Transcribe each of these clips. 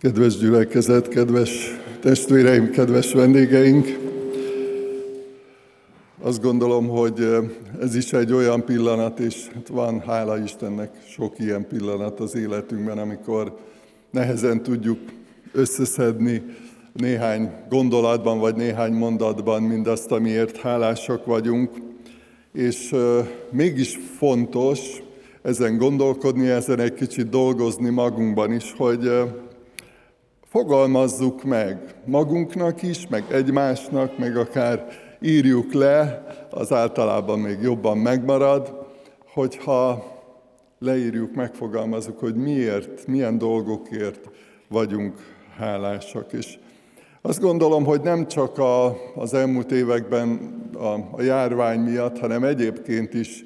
Kedves gyülekezet, kedves testvéreim, kedves vendégeink! Azt gondolom, hogy ez is egy olyan pillanat, és hát van, hála Istennek, sok ilyen pillanat az életünkben, amikor nehezen tudjuk összeszedni néhány gondolatban, vagy néhány mondatban mindazt, amiért hálásak vagyunk. És mégis fontos ezen gondolkodni, ezen egy kicsit dolgozni magunkban is, hogy fogalmazzuk meg magunknak is, meg egymásnak, meg akár írjuk le, az általában még jobban megmarad, hogyha leírjuk, megfogalmazunk, hogy miért, milyen dolgokért vagyunk hálásak. És azt gondolom, hogy nem csak a, az elmúlt években a, a járvány miatt, hanem egyébként is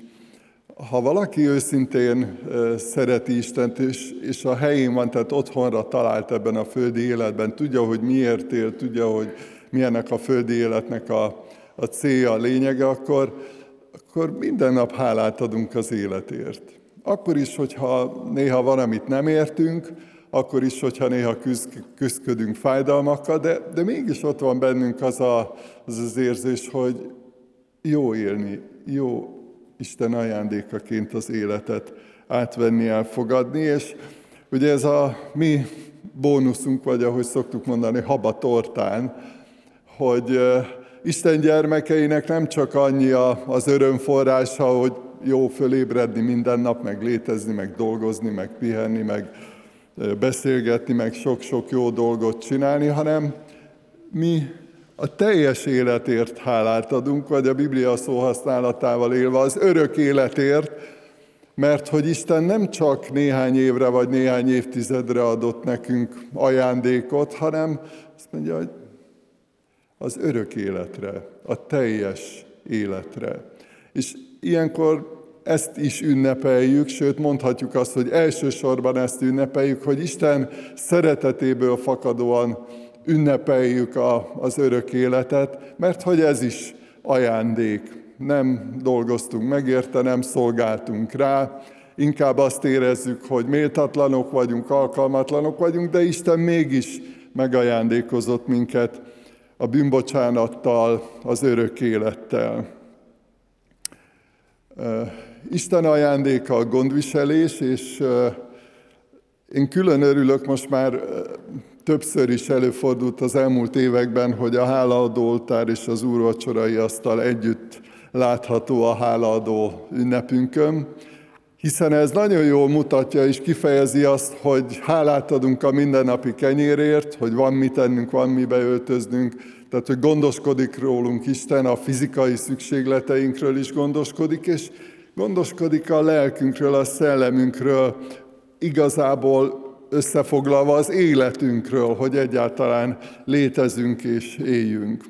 ha valaki őszintén szereti Istent, és, és a helyén van, tehát otthonra talált ebben a földi életben, tudja, hogy miért él, tudja, hogy milyennek a földi életnek a, a célja, a lényege, akkor, akkor minden nap hálát adunk az életért. Akkor is, hogyha néha van, amit nem értünk, akkor is, hogyha néha küzdködünk fájdalmakkal, de, de mégis ott van bennünk az, a, az az érzés, hogy jó élni, jó Isten ajándékaként az életet átvenni, elfogadni, és ugye ez a mi bónuszunk, vagy ahogy szoktuk mondani, haba tortán, hogy Isten gyermekeinek nem csak annyi az örömforrása, hogy jó fölébredni minden nap, meg létezni, meg dolgozni, meg pihenni, meg beszélgetni, meg sok-sok jó dolgot csinálni, hanem mi a teljes életért hálát adunk, vagy a Biblia szóhasználatával élve az örök életért, mert hogy Isten nem csak néhány évre vagy néhány évtizedre adott nekünk ajándékot, hanem azt mondja, hogy az örök életre, a teljes életre. És ilyenkor ezt is ünnepeljük, sőt mondhatjuk azt, hogy elsősorban ezt ünnepeljük, hogy Isten szeretetéből fakadóan ünnepeljük a, az örök életet, mert hogy ez is ajándék. Nem dolgoztunk megérte, nem szolgáltunk rá, inkább azt érezzük, hogy méltatlanok vagyunk, alkalmatlanok vagyunk, de Isten mégis megajándékozott minket a bűnbocsánattal, az örök élettel. Isten ajándéka a gondviselés, és én külön örülök most már Többször is előfordult az elmúlt években, hogy a hálaadóoltár és az úrvacsorai asztal együtt látható a hálaadó ünnepünkön, hiszen ez nagyon jól mutatja és kifejezi azt, hogy hálát adunk a mindennapi kenyérért, hogy van mit ennünk, van mibe öltöznünk, tehát hogy gondoskodik rólunk Isten, a fizikai szükségleteinkről is gondoskodik, és gondoskodik a lelkünkről, a szellemünkről, igazából összefoglalva az életünkről, hogy egyáltalán létezünk és éljünk.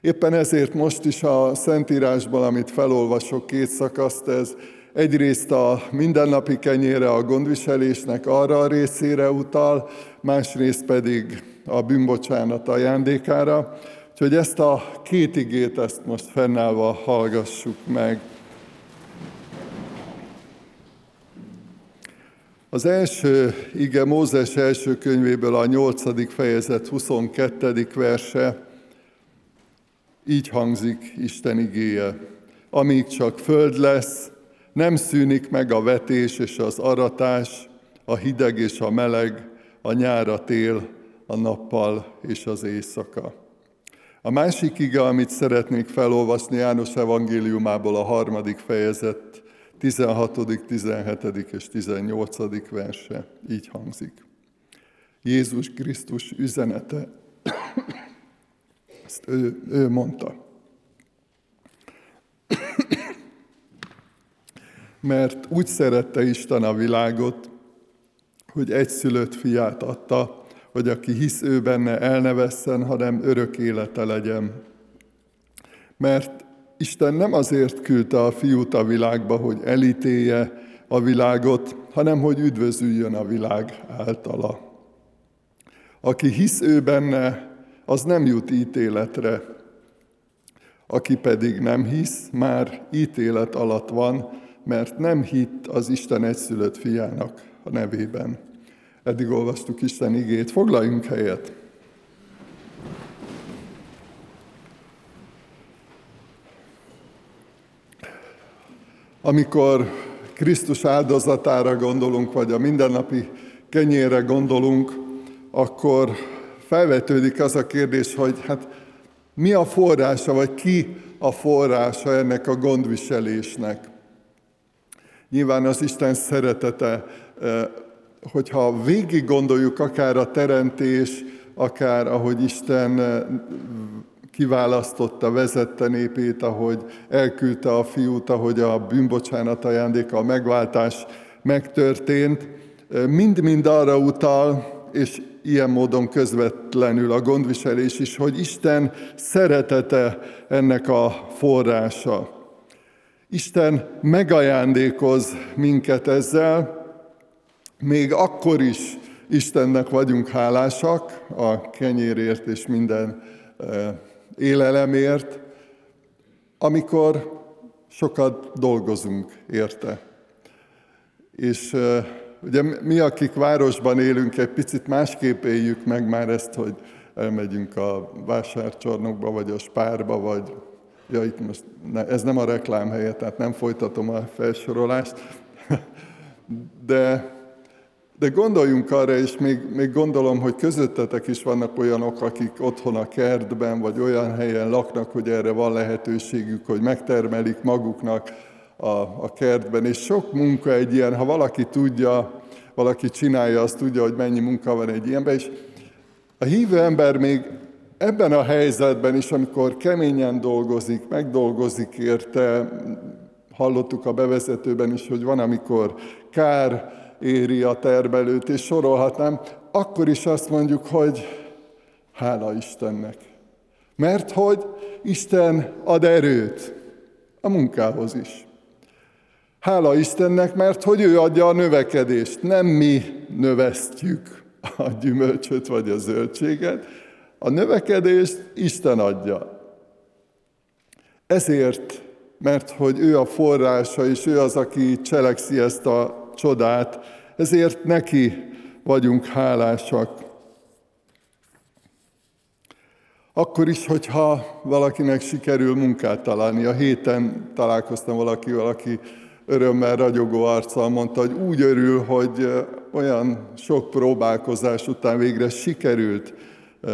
Éppen ezért most is a Szentírásban, amit felolvasok, két szakaszt, ez egyrészt a mindennapi kenyére a gondviselésnek arra a részére utal, másrészt pedig a bűnbocsánat ajándékára. Úgyhogy ezt a két igét, ezt most fennállva hallgassuk meg. Az első ige Mózes első könyvéből a 8. fejezet 22. verse így hangzik Isten igéje. Amíg csak föld lesz, nem szűnik meg a vetés és az aratás, a hideg és a meleg, a nyár, a tél, a nappal és az éjszaka. A másik ige, amit szeretnék felolvasni János evangéliumából a harmadik fejezet 16., 17. és 18. verse így hangzik. Jézus Krisztus üzenete, ezt ő, ő mondta. Mert úgy szerette Isten a világot, hogy egyszülött fiát adta, hogy aki hisz ő benne, el ne hanem örök élete legyen. Mert Isten nem azért küldte a fiút a világba, hogy elítélje a világot, hanem hogy üdvözüljön a világ általa. Aki hisz ő benne, az nem jut ítéletre. Aki pedig nem hisz, már ítélet alatt van, mert nem hitt az Isten egyszülött fiának a nevében. Eddig olvastuk Isten igét, foglaljunk helyet. Amikor Krisztus áldozatára gondolunk, vagy a mindennapi kenyére gondolunk, akkor felvetődik az a kérdés, hogy hát mi a forrása, vagy ki a forrása ennek a gondviselésnek. Nyilván az Isten szeretete, hogyha végig gondoljuk akár a teremtés, akár ahogy Isten kiválasztotta, vezette népét, ahogy elküldte a fiút, ahogy a bűnbocsánat ajándéka, a megváltás megtörtént, mind-mind arra utal, és ilyen módon közvetlenül a gondviselés is, hogy Isten szeretete ennek a forrása. Isten megajándékoz minket ezzel, még akkor is Istennek vagyunk hálásak a kenyérért és minden élelemért, amikor sokat dolgozunk érte. És ugye mi, akik városban élünk, egy picit másképp éljük meg már ezt, hogy elmegyünk a vásárcsarnokba, vagy a spárba, vagy ja, itt most ne, ez nem a reklám helye, tehát nem folytatom a felsorolást, de de gondoljunk arra, és még, még gondolom, hogy közöttetek is vannak olyanok, akik otthon a kertben, vagy olyan helyen laknak, hogy erre van lehetőségük, hogy megtermelik maguknak a, a kertben. És sok munka egy ilyen, ha valaki tudja, valaki csinálja, azt tudja, hogy mennyi munka van egy ilyenben. És a hívő ember még ebben a helyzetben is, amikor keményen dolgozik, megdolgozik érte, hallottuk a bevezetőben is, hogy van, amikor kár, éri a termelőt, és sorolhatnám, akkor is azt mondjuk, hogy hála Istennek. Mert hogy Isten ad erőt a munkához is. Hála Istennek, mert hogy ő adja a növekedést, nem mi növesztjük a gyümölcsöt vagy a zöldséget, a növekedést Isten adja. Ezért, mert hogy ő a forrása, és ő az, aki cselekszi ezt a csodát, ezért neki vagyunk hálásak. Akkor is, hogyha valakinek sikerül munkát találni. A héten találkoztam valakivel, aki örömmel ragyogó arccal mondta, hogy úgy örül, hogy olyan sok próbálkozás után végre sikerült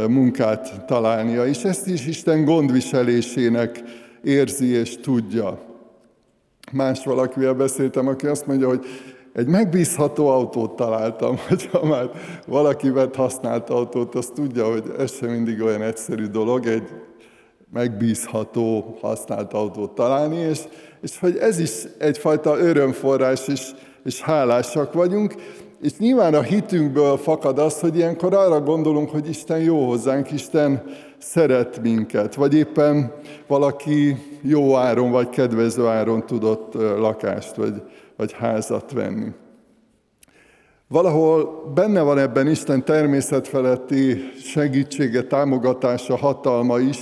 munkát találnia, és ezt is Isten gondviselésének érzi és tudja. Más valakivel beszéltem, aki azt mondja, hogy egy megbízható autót találtam, hogyha már valaki vett használt autót, azt tudja, hogy ez sem mindig olyan egyszerű dolog, egy megbízható használt autót találni, és, és hogy ez is egyfajta örömforrás, és, és hálásak vagyunk, és nyilván a hitünkből fakad az, hogy ilyenkor arra gondolunk, hogy Isten jó hozzánk, Isten szeret minket, vagy éppen valaki jó áron, vagy kedvező áron tudott lakást, vagy vagy házat venni. Valahol benne van ebben Isten természetfeletti segítsége, támogatása, hatalma is,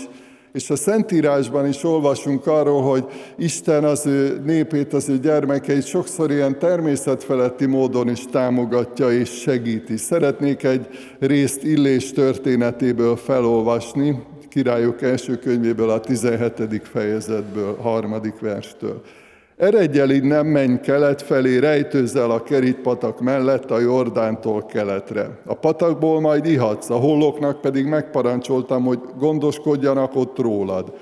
és a Szentírásban is olvasunk arról, hogy Isten az ő népét, az ő gyermekeit sokszor ilyen természetfeletti módon is támogatja és segíti. Szeretnék egy részt Illés történetéből felolvasni, királyok első könyvéből, a 17. fejezetből, harmadik verstől. Eredj el innen, menj kelet felé, rejtőzz el a kerítpatak mellett a Jordántól keletre. A patakból majd ihatsz, a hollóknak pedig megparancsoltam, hogy gondoskodjanak ott rólad.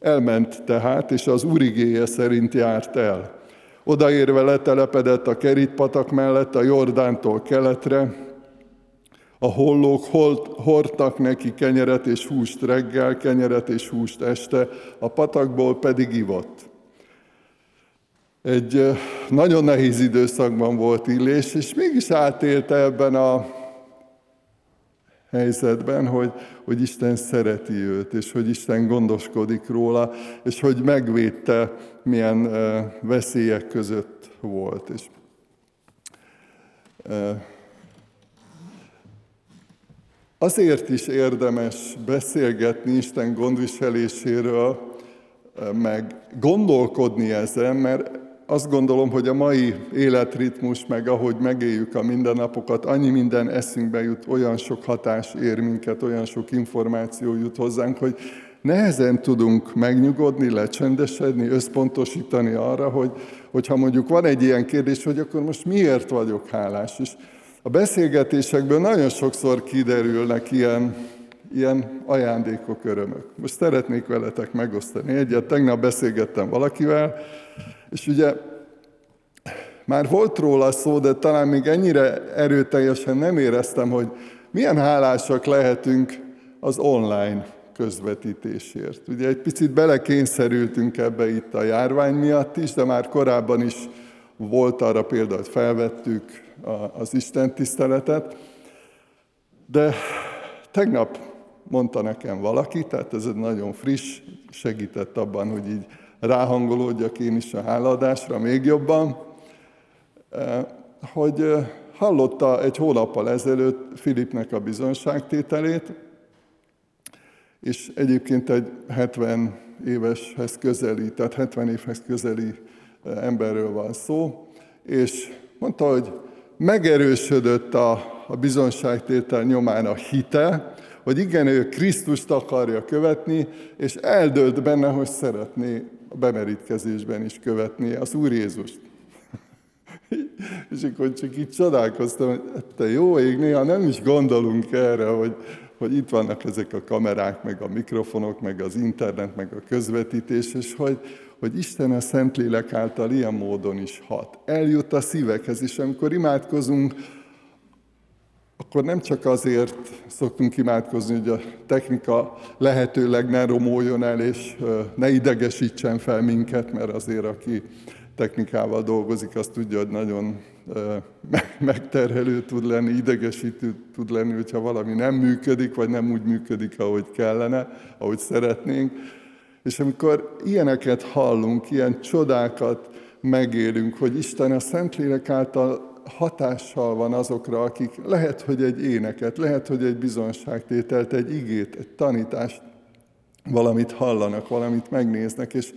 Elment tehát, és az urigéje szerint járt el. Odaérve letelepedett a kerítpatak mellett a Jordántól keletre, a hollók hordtak neki kenyeret és húst reggel, kenyeret és húst este, a patakból pedig ivott. Egy nagyon nehéz időszakban volt Illés, és mégis átélte ebben a helyzetben, hogy, hogy Isten szereti őt, és hogy Isten gondoskodik róla, és hogy megvédte, milyen veszélyek között volt. És, azért is érdemes beszélgetni Isten gondviseléséről, meg gondolkodni ezen, mert azt gondolom, hogy a mai életritmus, meg ahogy megéljük a mindennapokat, annyi minden eszünkbe jut, olyan sok hatás ér minket, olyan sok információ jut hozzánk, hogy nehezen tudunk megnyugodni, lecsendesedni, összpontosítani arra, hogy, hogyha mondjuk van egy ilyen kérdés, hogy akkor most miért vagyok hálás. És a beszélgetésekből nagyon sokszor kiderülnek ilyen, ilyen ajándékok, örömök. Most szeretnék veletek megosztani egyet. Tegnap beszélgettem valakivel, és ugye már volt róla szó, de talán még ennyire erőteljesen nem éreztem, hogy milyen hálásak lehetünk az online közvetítésért. Ugye egy picit belekényszerültünk ebbe itt a járvány miatt is, de már korábban is volt arra példa, hogy felvettük az Isten tiszteletet. De tegnap mondta nekem valaki, tehát ez egy nagyon friss, segített abban, hogy így ráhangolódjak én is a hálaadásra még jobban, eh, hogy eh, hallotta egy hónappal ezelőtt Filipnek a bizonságtételét, és egyébként egy 70 éveshez közeli, tehát 70 évhez közeli eh, emberről van szó, és mondta, hogy megerősödött a, a bizonságtétel nyomán a hite, hogy igen, ő Krisztust akarja követni, és eldölt benne, hogy szeretné a bemerítkezésben is követni az Úr Jézust. és akkor csak így csodálkoztam, hogy hát te jó ég, néha nem is gondolunk erre, hogy, hogy itt vannak ezek a kamerák, meg a mikrofonok, meg az internet, meg a közvetítés, és hogy, hogy Isten a Szentlélek által ilyen módon is hat. Eljut a szívekhez, és amikor imádkozunk, akkor nem csak azért szoktunk imádkozni, hogy a technika lehetőleg ne romoljon el, és ne idegesítsen fel minket, mert azért aki technikával dolgozik, azt tudja, hogy nagyon megterhelő tud lenni, idegesítő tud lenni, hogyha valami nem működik, vagy nem úgy működik, ahogy kellene, ahogy szeretnénk. És amikor ilyeneket hallunk, ilyen csodákat megélünk, hogy Isten a Szentlélek által hatással van azokra, akik lehet, hogy egy éneket, lehet, hogy egy bizonságtételt, egy igét, egy tanítást, valamit hallanak, valamit megnéznek, és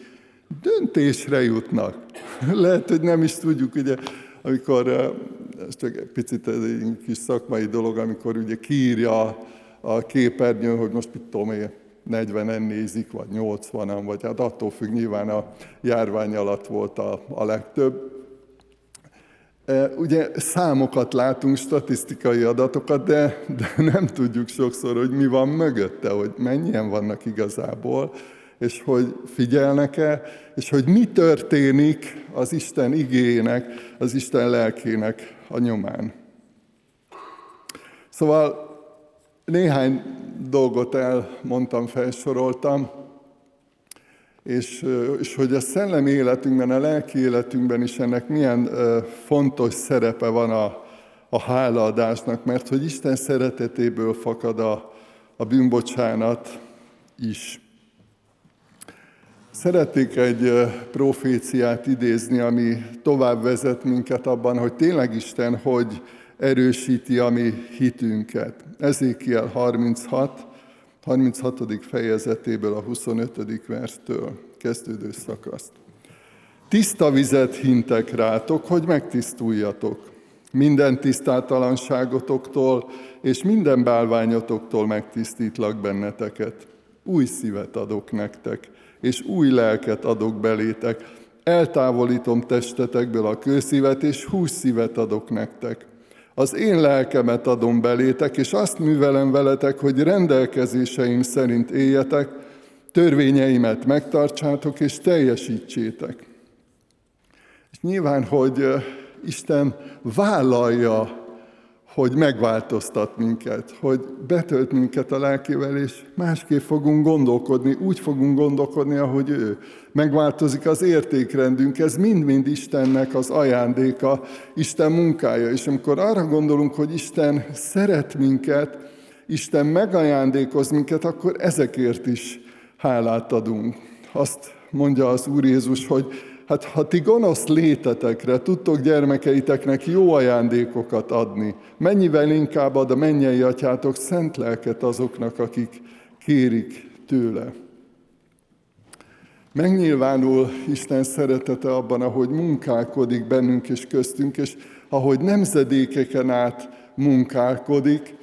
döntésre jutnak. Lehet, hogy nem is tudjuk, ugye, amikor, ez csak egy picit egy kis szakmai dolog, amikor ugye kiírja a képernyőn, hogy most mit tudom én, 40-en nézik, vagy 80-an, vagy hát attól függ, nyilván a járvány alatt volt a, a legtöbb. Ugye számokat látunk, statisztikai adatokat, de, de nem tudjuk sokszor, hogy mi van mögötte, hogy mennyien vannak igazából, és hogy figyelnek-e, és hogy mi történik az Isten igének, az Isten lelkének a nyomán. Szóval néhány dolgot elmondtam, felsoroltam, és, és hogy a szellemi életünkben, a lelki életünkben is ennek milyen fontos szerepe van a, a hálaadásnak, mert hogy Isten szeretetéből fakad a, a bűnbocsánat is. Szeretnék egy proféciát idézni, ami tovább vezet minket abban, hogy tényleg Isten hogy erősíti a mi hitünket. Ezékiel 36, 36. fejezetéből a 25. verstől kezdődő szakaszt. Tiszta vizet hintek rátok, hogy megtisztuljatok. Minden tisztátalanságotoktól és minden bálványotoktól megtisztítlak benneteket. Új szívet adok nektek, és új lelket adok belétek. Eltávolítom testetekből a kőszívet, és hús szívet adok nektek az én lelkemet adom belétek, és azt művelem veletek, hogy rendelkezéseim szerint éljetek, törvényeimet megtartsátok és teljesítsétek. És nyilván, hogy Isten vállalja hogy megváltoztat minket, hogy betölt minket a lelkével, és másképp fogunk gondolkodni, úgy fogunk gondolkodni, ahogy ő. Megváltozik az értékrendünk, ez mind-mind Istennek az ajándéka, Isten munkája. És amikor arra gondolunk, hogy Isten szeret minket, Isten megajándékoz minket, akkor ezekért is hálát adunk. Azt mondja az Úr Jézus, hogy hát ha ti gonosz létetekre tudtok gyermekeiteknek jó ajándékokat adni, mennyivel inkább ad a mennyei atyátok szent lelket azoknak, akik kérik tőle. Megnyilvánul Isten szeretete abban, ahogy munkálkodik bennünk és köztünk, és ahogy nemzedékeken át munkálkodik.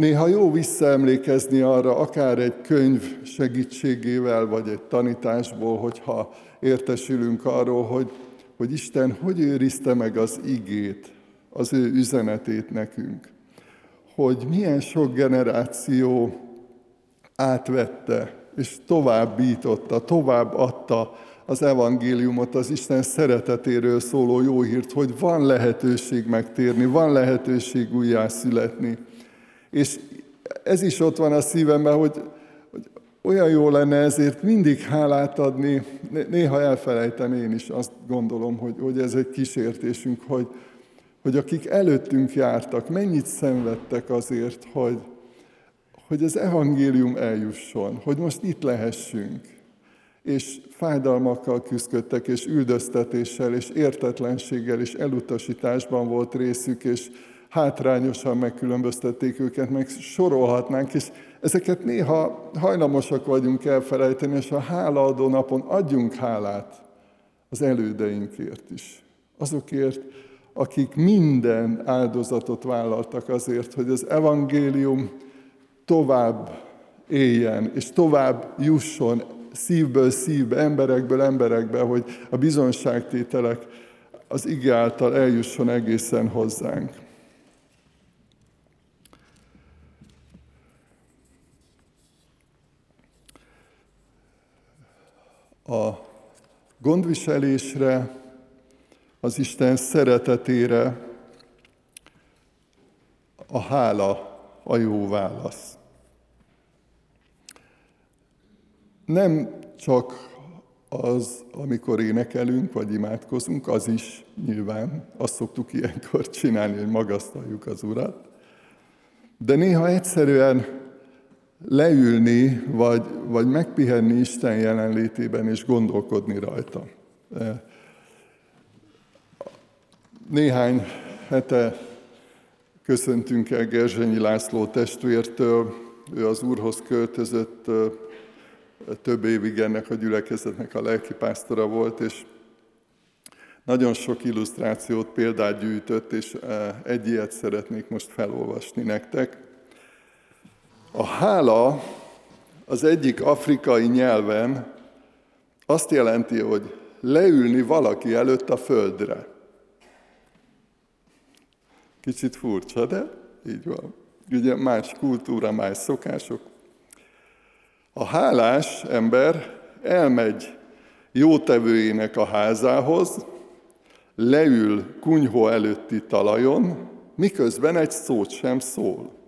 Néha jó visszaemlékezni arra, akár egy könyv segítségével, vagy egy tanításból, hogyha értesülünk arról, hogy, hogy Isten hogy őrizte meg az igét, az ő üzenetét nekünk. Hogy milyen sok generáció átvette, és továbbította, tovább adta az evangéliumot, az Isten szeretetéről szóló jó hírt, hogy van lehetőség megtérni, van lehetőség újjászületni. És ez is ott van a szívemben, hogy, hogy olyan jó lenne ezért mindig hálát adni, néha elfelejtem én is, azt gondolom, hogy, hogy ez egy kísértésünk, hogy, hogy akik előttünk jártak, mennyit szenvedtek azért, hogy, hogy az evangélium eljusson, hogy most itt lehessünk. És fájdalmakkal küzdöttek, és üldöztetéssel, és értetlenséggel, és elutasításban volt részük, és hátrányosan megkülönböztették őket, meg sorolhatnánk, és ezeket néha hajlamosak vagyunk elfelejteni, és a hálaadó napon adjunk hálát az elődeinkért is. Azokért, akik minden áldozatot vállaltak azért, hogy az evangélium tovább éljen, és tovább jusson szívből szívbe, emberekből emberekbe, hogy a bizonságtételek az ige által eljusson egészen hozzánk. A gondviselésre, az Isten szeretetére a hála a jó válasz. Nem csak az, amikor énekelünk, vagy imádkozunk, az is nyilván, azt szoktuk ilyenkor csinálni, hogy magasztaljuk az Urat, de néha egyszerűen leülni, vagy, vagy megpihenni Isten jelenlétében, és gondolkodni rajta. Néhány hete köszöntünk el Gerzsenyi László testvértől, ő az Úrhoz költözött több évig ennek a gyülekezetnek a lelkipásztora volt, és nagyon sok illusztrációt, példát gyűjtött, és e, egy ilyet szeretnék most felolvasni nektek. A hála az egyik afrikai nyelven azt jelenti, hogy leülni valaki előtt a földre. Kicsit furcsa, de így van. Ugye más kultúra, más szokások, a hálás ember elmegy jótevőjének a házához, leül kunyhó előtti talajon, miközben egy szót sem szól.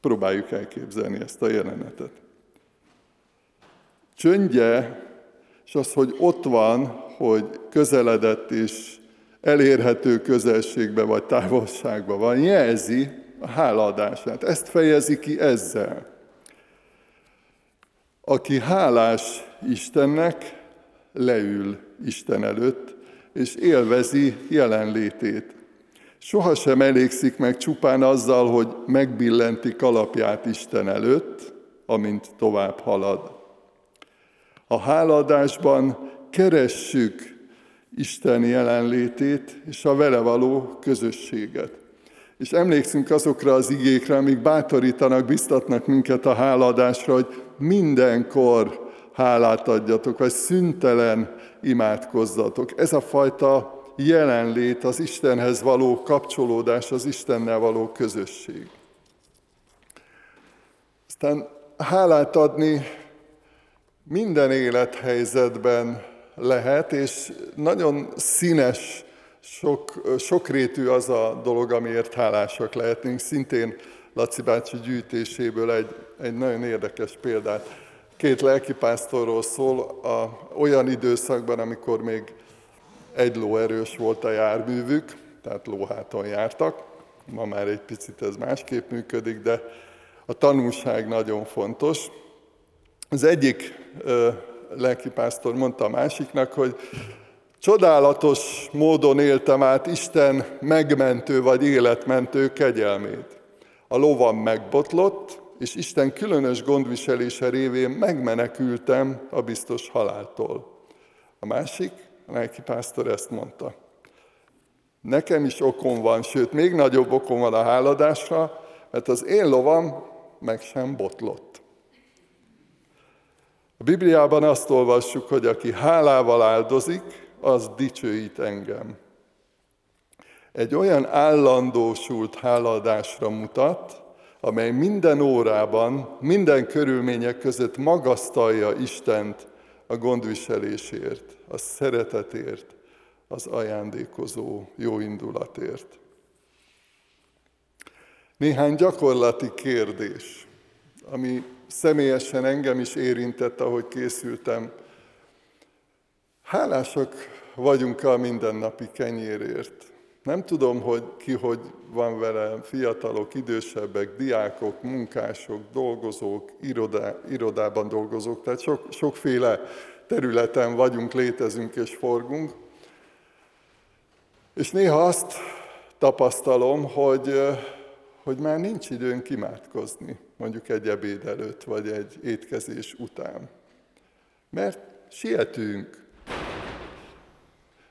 Próbáljuk elképzelni ezt a jelenetet. Csöndje, és az, hogy ott van, hogy közeledett és elérhető közelségbe vagy távolságban van, jelzi a hálaadását. Ezt fejezi ki ezzel. Aki hálás Istennek, leül Isten előtt, és élvezi jelenlétét. Sohasem elégszik meg csupán azzal, hogy megbillenti kalapját Isten előtt, amint tovább halad. A háladásban keressük Isten jelenlétét és a vele való közösséget. És emlékszünk azokra az igékre, amik bátorítanak, biztatnak minket a háladásra, hogy mindenkor hálát adjatok, vagy szüntelen imádkozzatok. Ez a fajta jelenlét, az Istenhez való kapcsolódás, az Istennel való közösség. Aztán hálát adni minden élethelyzetben lehet, és nagyon színes, sok, sokrétű az a dolog, amiért hálásak lehetünk. Szintén Laci bácsi gyűjtéséből egy, egy nagyon érdekes példát. Két lelkipásztorról szól a, olyan időszakban, amikor még egy lóerős volt a járművük, tehát lóháton jártak. Ma már egy picit ez másképp működik, de a tanulság nagyon fontos. Az egyik lelkipásztor mondta a másiknak, hogy csodálatos módon éltem át Isten megmentő vagy életmentő kegyelmét. A lovam megbotlott, és Isten különös gondviselése révén megmenekültem a biztos haláltól. A másik, a lelkipásztor ezt mondta. Nekem is okom van, sőt, még nagyobb okom van a háladásra, mert az én lovam meg sem botlott. A Bibliában azt olvassuk, hogy aki hálával áldozik, az dicsőít engem. Egy olyan állandósult háladásra mutat, amely minden órában, minden körülmények között magasztalja Istent a gondviselésért, a szeretetért, az ajándékozó jó indulatért. Néhány gyakorlati kérdés, ami személyesen engem is érintett, ahogy készültem. Hálásak vagyunk a mindennapi kenyérért. Nem tudom, hogy ki hogy van vele, fiatalok, idősebbek, diákok, munkások, dolgozók, irodá, irodában dolgozók, tehát sok, sokféle területen vagyunk, létezünk és forgunk. És néha azt tapasztalom, hogy, hogy már nincs időnk imádkozni, mondjuk egy ebéd előtt, vagy egy étkezés után. Mert sietünk,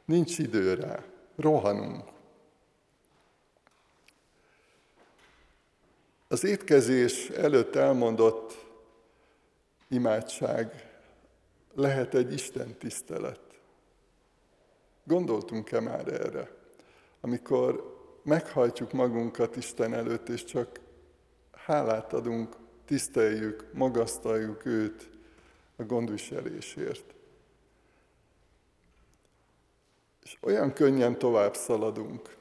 nincs idő rá, rohanunk. Az étkezés előtt elmondott imádság lehet egy Isten tisztelet. Gondoltunk-e már erre? Amikor meghajtjuk magunkat Isten előtt, és csak hálát adunk, tiszteljük, magasztaljuk őt a gondviselésért. És olyan könnyen tovább szaladunk,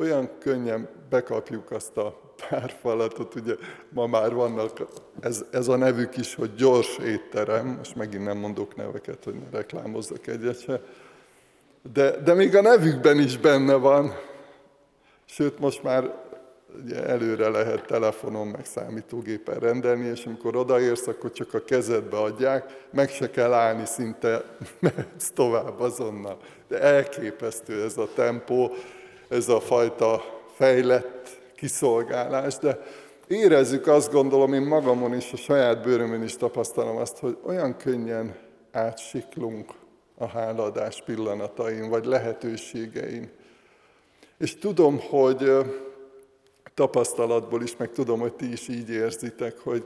olyan könnyen bekapjuk azt a pár falatot, ugye ma már vannak, ez, ez a nevük is, hogy gyors étterem, most megint nem mondok neveket, hogy ne reklámozzak egyet se, de, de még a nevükben is benne van, sőt most már ugye előre lehet telefonon, meg számítógépen rendelni, és amikor odaérsz, akkor csak a kezedbe adják, meg se kell állni, szinte mehetsz tovább azonnal. De elképesztő ez a tempó, ez a fajta fejlett kiszolgálás, de érezzük azt gondolom, én magamon is, a saját bőrömön is tapasztalom azt, hogy olyan könnyen átsiklunk a háladás pillanatain, vagy lehetőségein. És tudom, hogy tapasztalatból is, meg tudom, hogy ti is így érzitek, hogy,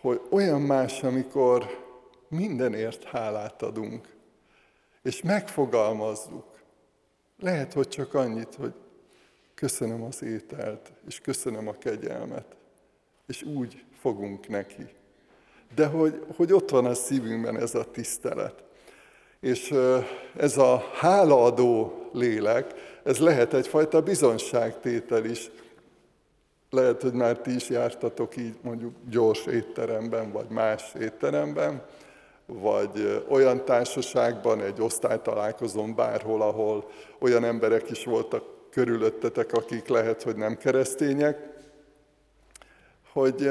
hogy olyan más, amikor mindenért hálát adunk, és megfogalmazzuk. Lehet, hogy csak annyit, hogy köszönöm az ételt, és köszönöm a kegyelmet, és úgy fogunk neki. De hogy, hogy ott van a szívünkben ez a tisztelet. És ez a hálaadó lélek, ez lehet egyfajta bizonságtétel is. Lehet, hogy már ti is jártatok így mondjuk gyors étteremben, vagy más étteremben, vagy olyan társaságban, egy osztálytalálkozón, bárhol, ahol olyan emberek is voltak körülöttetek, akik lehet, hogy nem keresztények, hogy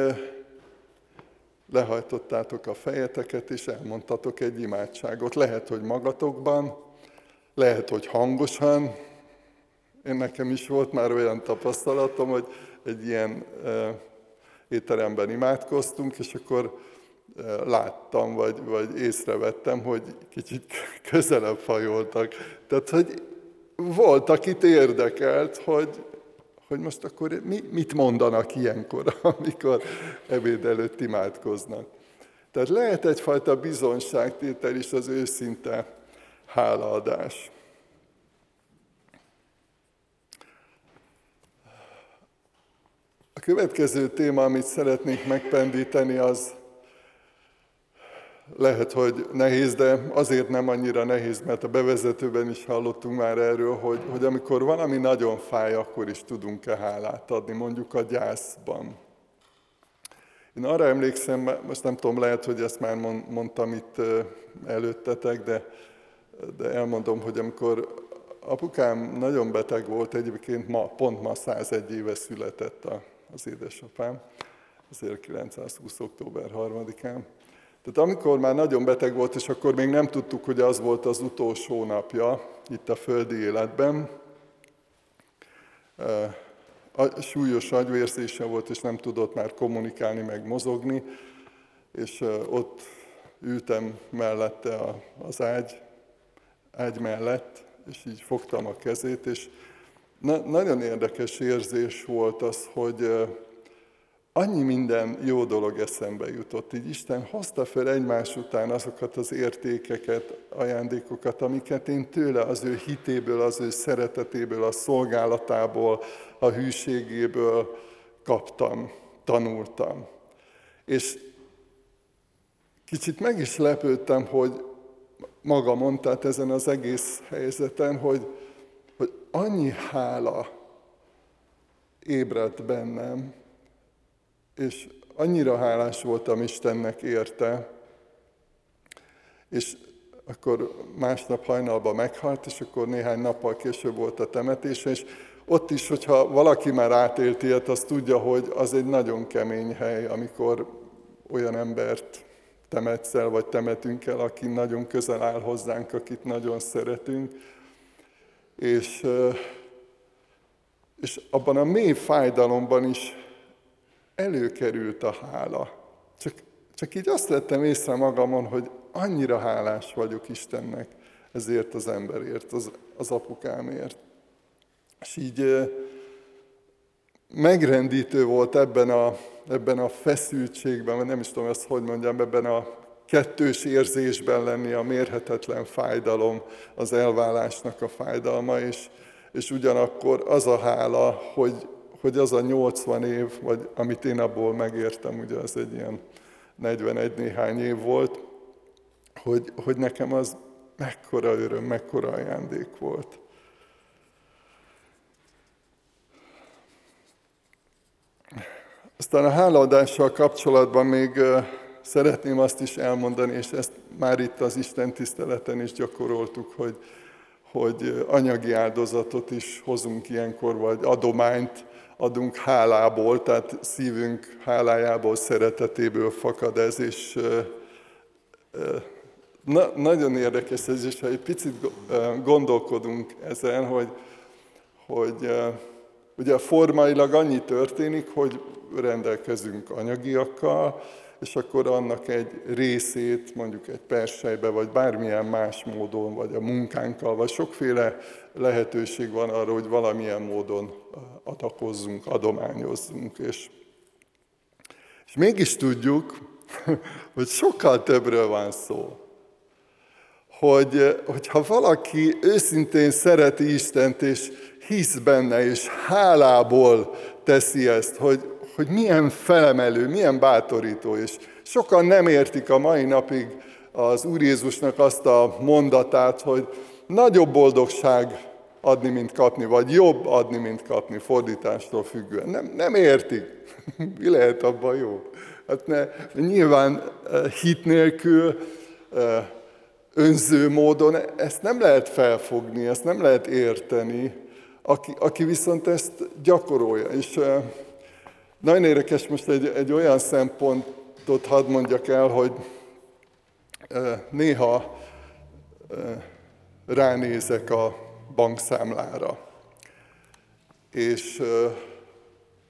lehajtottátok a fejeteket, és elmondtatok egy imádságot. Lehet, hogy magatokban, lehet, hogy hangosan. Én nekem is volt már olyan tapasztalatom, hogy egy ilyen étteremben imádkoztunk, és akkor láttam, vagy, vagy észrevettem, hogy kicsit közelebb fajoltak. Tehát, hogy volt, akit érdekelt, hogy, hogy most akkor mi, mit mondanak ilyenkor, amikor ebéd előtt imádkoznak. Tehát lehet egyfajta bizonságtétel is az őszinte hálaadás. A következő téma, amit szeretnék megpendíteni, az lehet, hogy nehéz, de azért nem annyira nehéz, mert a bevezetőben is hallottunk már erről, hogy, hogy amikor valami nagyon fáj, akkor is tudunk-e hálát adni, mondjuk a gyászban. Én arra emlékszem, most nem tudom, lehet, hogy ezt már mondtam itt előttetek, de, de elmondom, hogy amikor apukám nagyon beteg volt, egyébként ma, pont ma 101 éve született az édesapám, 1920. október 3-án, tehát amikor már nagyon beteg volt, és akkor még nem tudtuk, hogy az volt az utolsó napja itt a földi életben, súlyos agyvérzése volt, és nem tudott már kommunikálni, meg mozogni, és ott ültem mellette az ágy, ágy mellett, és így fogtam a kezét, és na, nagyon érdekes érzés volt az, hogy annyi minden jó dolog eszembe jutott. Így Isten hozta fel egymás után azokat az értékeket, ajándékokat, amiket én tőle az ő hitéből, az ő szeretetéből, a szolgálatából, a hűségéből kaptam, tanultam. És kicsit meg is lepődtem, hogy magamon, tehát ezen az egész helyzeten, hogy, hogy annyi hála ébredt bennem, és annyira hálás voltam Istennek érte, és akkor másnap hajnalban meghalt, és akkor néhány nappal később volt a temetése, és ott is, hogyha valaki már átélt ilyet, az tudja, hogy az egy nagyon kemény hely, amikor olyan embert temetsz el, vagy temetünk el, aki nagyon közel áll hozzánk, akit nagyon szeretünk. És, és abban a mély fájdalomban is előkerült a hála. Csak, csak így azt vettem észre magamon, hogy annyira hálás vagyok Istennek ezért az emberért, az, az apukámért. És így megrendítő volt ebben a, ebben a feszültségben, vagy nem is tudom ezt hogy mondjam, ebben a kettős érzésben lenni a mérhetetlen fájdalom, az elválásnak a fájdalma, és, és ugyanakkor az a hála, hogy, hogy az a 80 év, vagy amit én abból megértem, ugye az egy ilyen 41 néhány év volt, hogy, hogy nekem az mekkora öröm, mekkora ajándék volt. Aztán a hálaadással kapcsolatban még szeretném azt is elmondani, és ezt már itt az Isten tiszteleten is gyakoroltuk, hogy, hogy anyagi áldozatot is hozunk ilyenkor, vagy adományt adunk hálából, tehát szívünk hálájából, szeretetéből fakad ez, és na, nagyon érdekes ez, és ha egy picit gondolkodunk ezen, hogy, hogy ugye formailag annyi történik, hogy rendelkezünk anyagiakkal, és akkor annak egy részét mondjuk egy persejbe, vagy bármilyen más módon, vagy a munkánkkal, vagy sokféle lehetőség van arra, hogy valamilyen módon adakozzunk, adományozzunk. És, és mégis tudjuk, hogy sokkal többről van szó. Hogy, hogyha valaki őszintén szereti Istent, és hisz benne, és hálából teszi ezt, hogy, hogy milyen felemelő, milyen bátorító, és sokan nem értik a mai napig az Úr Jézusnak azt a mondatát, hogy nagyobb boldogság adni, mint kapni, vagy jobb adni, mint kapni, fordítástól függően. Nem, nem értik. Mi lehet abban jó? Hát ne, nyilván eh, hit nélkül, eh, önző módon ezt nem lehet felfogni, ezt nem lehet érteni, aki, aki viszont ezt gyakorolja. És eh, nagyon érdekes most egy, egy olyan szempontot hadd mondjak el, hogy néha ránézek a bankszámlára, és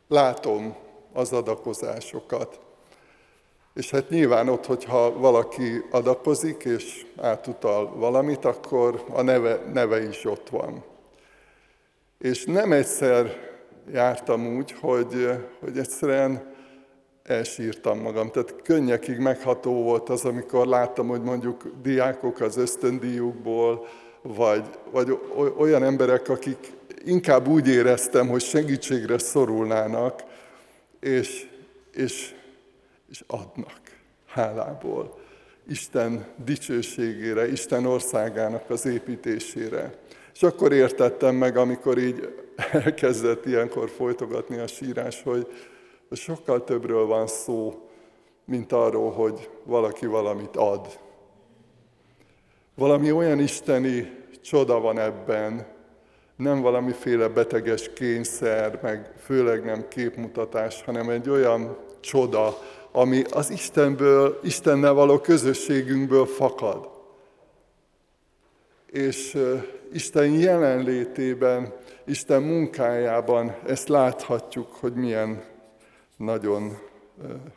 látom az adakozásokat. És hát nyilván ott, hogyha valaki adakozik és átutal valamit, akkor a neve, neve is ott van. És nem egyszer jártam úgy, hogy, hogy egyszerűen elsírtam magam. Tehát könnyekig megható volt az, amikor láttam, hogy mondjuk diákok az ösztöndíjukból, vagy, vagy olyan emberek, akik inkább úgy éreztem, hogy segítségre szorulnának, és, és, és adnak hálából. Isten dicsőségére, Isten országának az építésére. És akkor értettem meg, amikor így elkezdett ilyenkor folytogatni a sírás, hogy sokkal többről van szó, mint arról, hogy valaki valamit ad. Valami olyan isteni csoda van ebben, nem valamiféle beteges kényszer, meg főleg nem képmutatás, hanem egy olyan csoda, ami az Istenből, Istennel való közösségünkből fakad. És Isten jelenlétében, Isten munkájában ezt láthatjuk, hogy milyen nagyon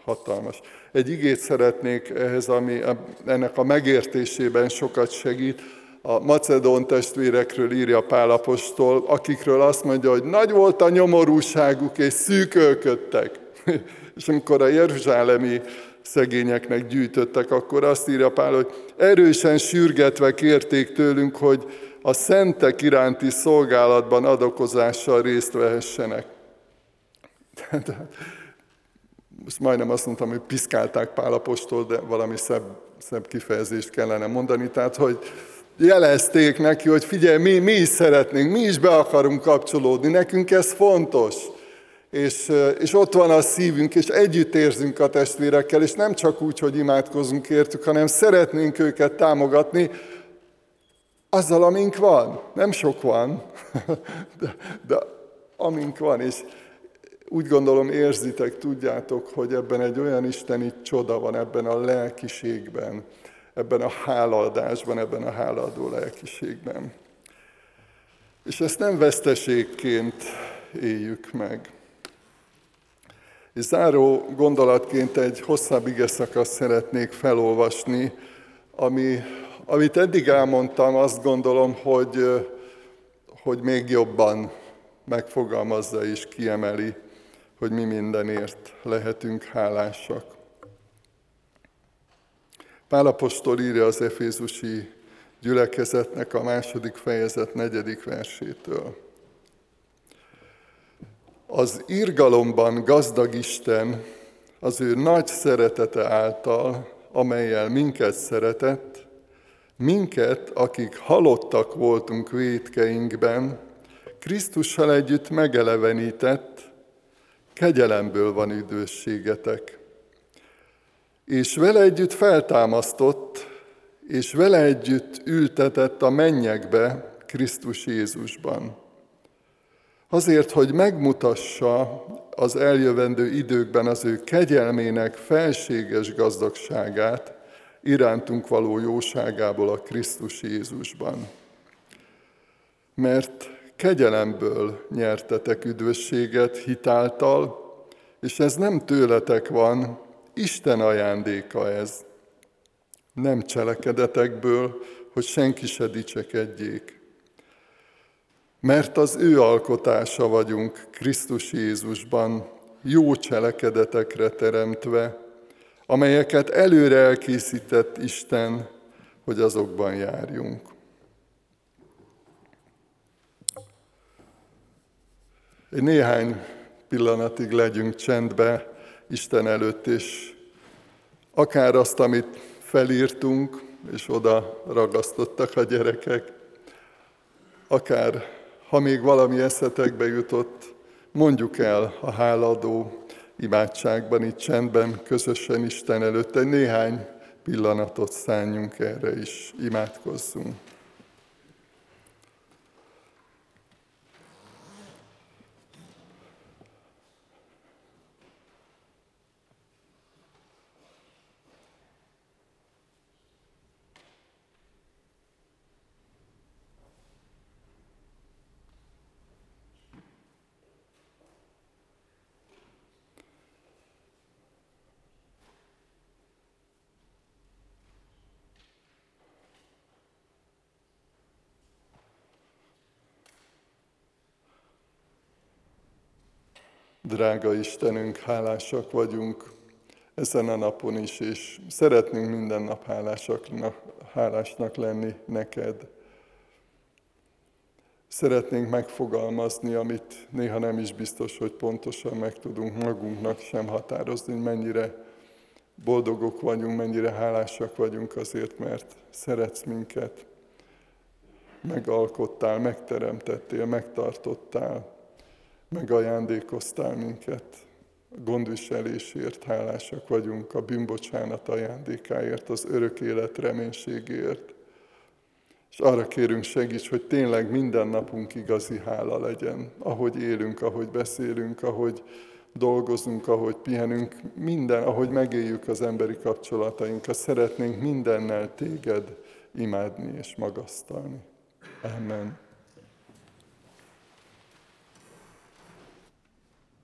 hatalmas. Egy igét szeretnék ehhez, ami ennek a megértésében sokat segít. A macedón testvérekről írja Pálapostól, akikről azt mondja, hogy nagy volt a nyomorúságuk, és szűkölködtek. és amikor a jeruzsálemi szegényeknek gyűjtöttek, akkor azt írja Pál, hogy erősen sürgetve kérték tőlünk, hogy a szentek iránti szolgálatban adokozással részt vehessenek. most majdnem azt mondtam, hogy piszkálták Pálapostól, de valami szebb, szebb kifejezést kellene mondani. Tehát, hogy jelezték neki, hogy figyelj, mi, mi is szeretnénk, mi is be akarunk kapcsolódni, nekünk ez fontos. És, és ott van a szívünk, és együtt érzünk a testvérekkel, és nem csak úgy, hogy imádkozunk értük, hanem szeretnénk őket támogatni, azzal, amink van. Nem sok van, de, de amink van. És úgy gondolom érzitek, tudjátok, hogy ebben egy olyan isteni csoda van, ebben a lelkiségben, ebben a hálaadásban, ebben a hálaadó lelkiségben. És ezt nem veszteségként éljük meg. És záró gondolatként egy hosszabb ige szakaszt szeretnék felolvasni, ami, amit eddig elmondtam, azt gondolom, hogy, hogy még jobban megfogalmazza és kiemeli hogy mi mindenért lehetünk hálásak. Pálapostól írja az Efézusi gyülekezetnek a második fejezet negyedik versétől. Az írgalomban gazdag Isten az ő nagy szeretete által, amelyel minket szeretett, minket, akik halottak voltunk védkeinkben, Krisztussal együtt megelevenített, kegyelemből van üdvösségetek. És vele együtt feltámasztott, és vele együtt ültetett a mennyekbe Krisztus Jézusban. Azért, hogy megmutassa az eljövendő időkben az ő kegyelmének felséges gazdagságát, irántunk való jóságából a Krisztus Jézusban. Mert kegyelemből nyertetek üdvösséget hitáltal, és ez nem tőletek van, Isten ajándéka ez. Nem cselekedetekből, hogy senki se dicsekedjék. Mert az ő alkotása vagyunk Krisztus Jézusban, jó cselekedetekre teremtve, amelyeket előre elkészített Isten, hogy azokban járjunk. Egy néhány pillanatig legyünk csendbe Isten előtt, és akár azt, amit felírtunk, és oda ragasztottak a gyerekek, akár ha még valami eszetekbe jutott, mondjuk el a háladó imádságban, itt csendben, közösen Isten előtt. Egy néhány pillanatot szálljunk erre is, imádkozzunk. Drága Istenünk, hálásak vagyunk ezen a napon is, és szeretnénk minden nap hálásaknak, hálásnak lenni neked. Szeretnénk megfogalmazni, amit néha nem is biztos, hogy pontosan meg tudunk magunknak sem határozni, mennyire boldogok vagyunk, mennyire hálásak vagyunk azért, mert szeretsz minket, megalkottál, megteremtettél, megtartottál, megajándékoztál minket. Gondviselésért hálásak vagyunk, a bűnbocsánat ajándékáért, az örök élet reménységért. És arra kérünk segíts, hogy tényleg minden napunk igazi hála legyen, ahogy élünk, ahogy beszélünk, ahogy dolgozunk, ahogy pihenünk, minden, ahogy megéljük az emberi kapcsolatainkat, szeretnénk mindennel téged imádni és magasztalni. Amen.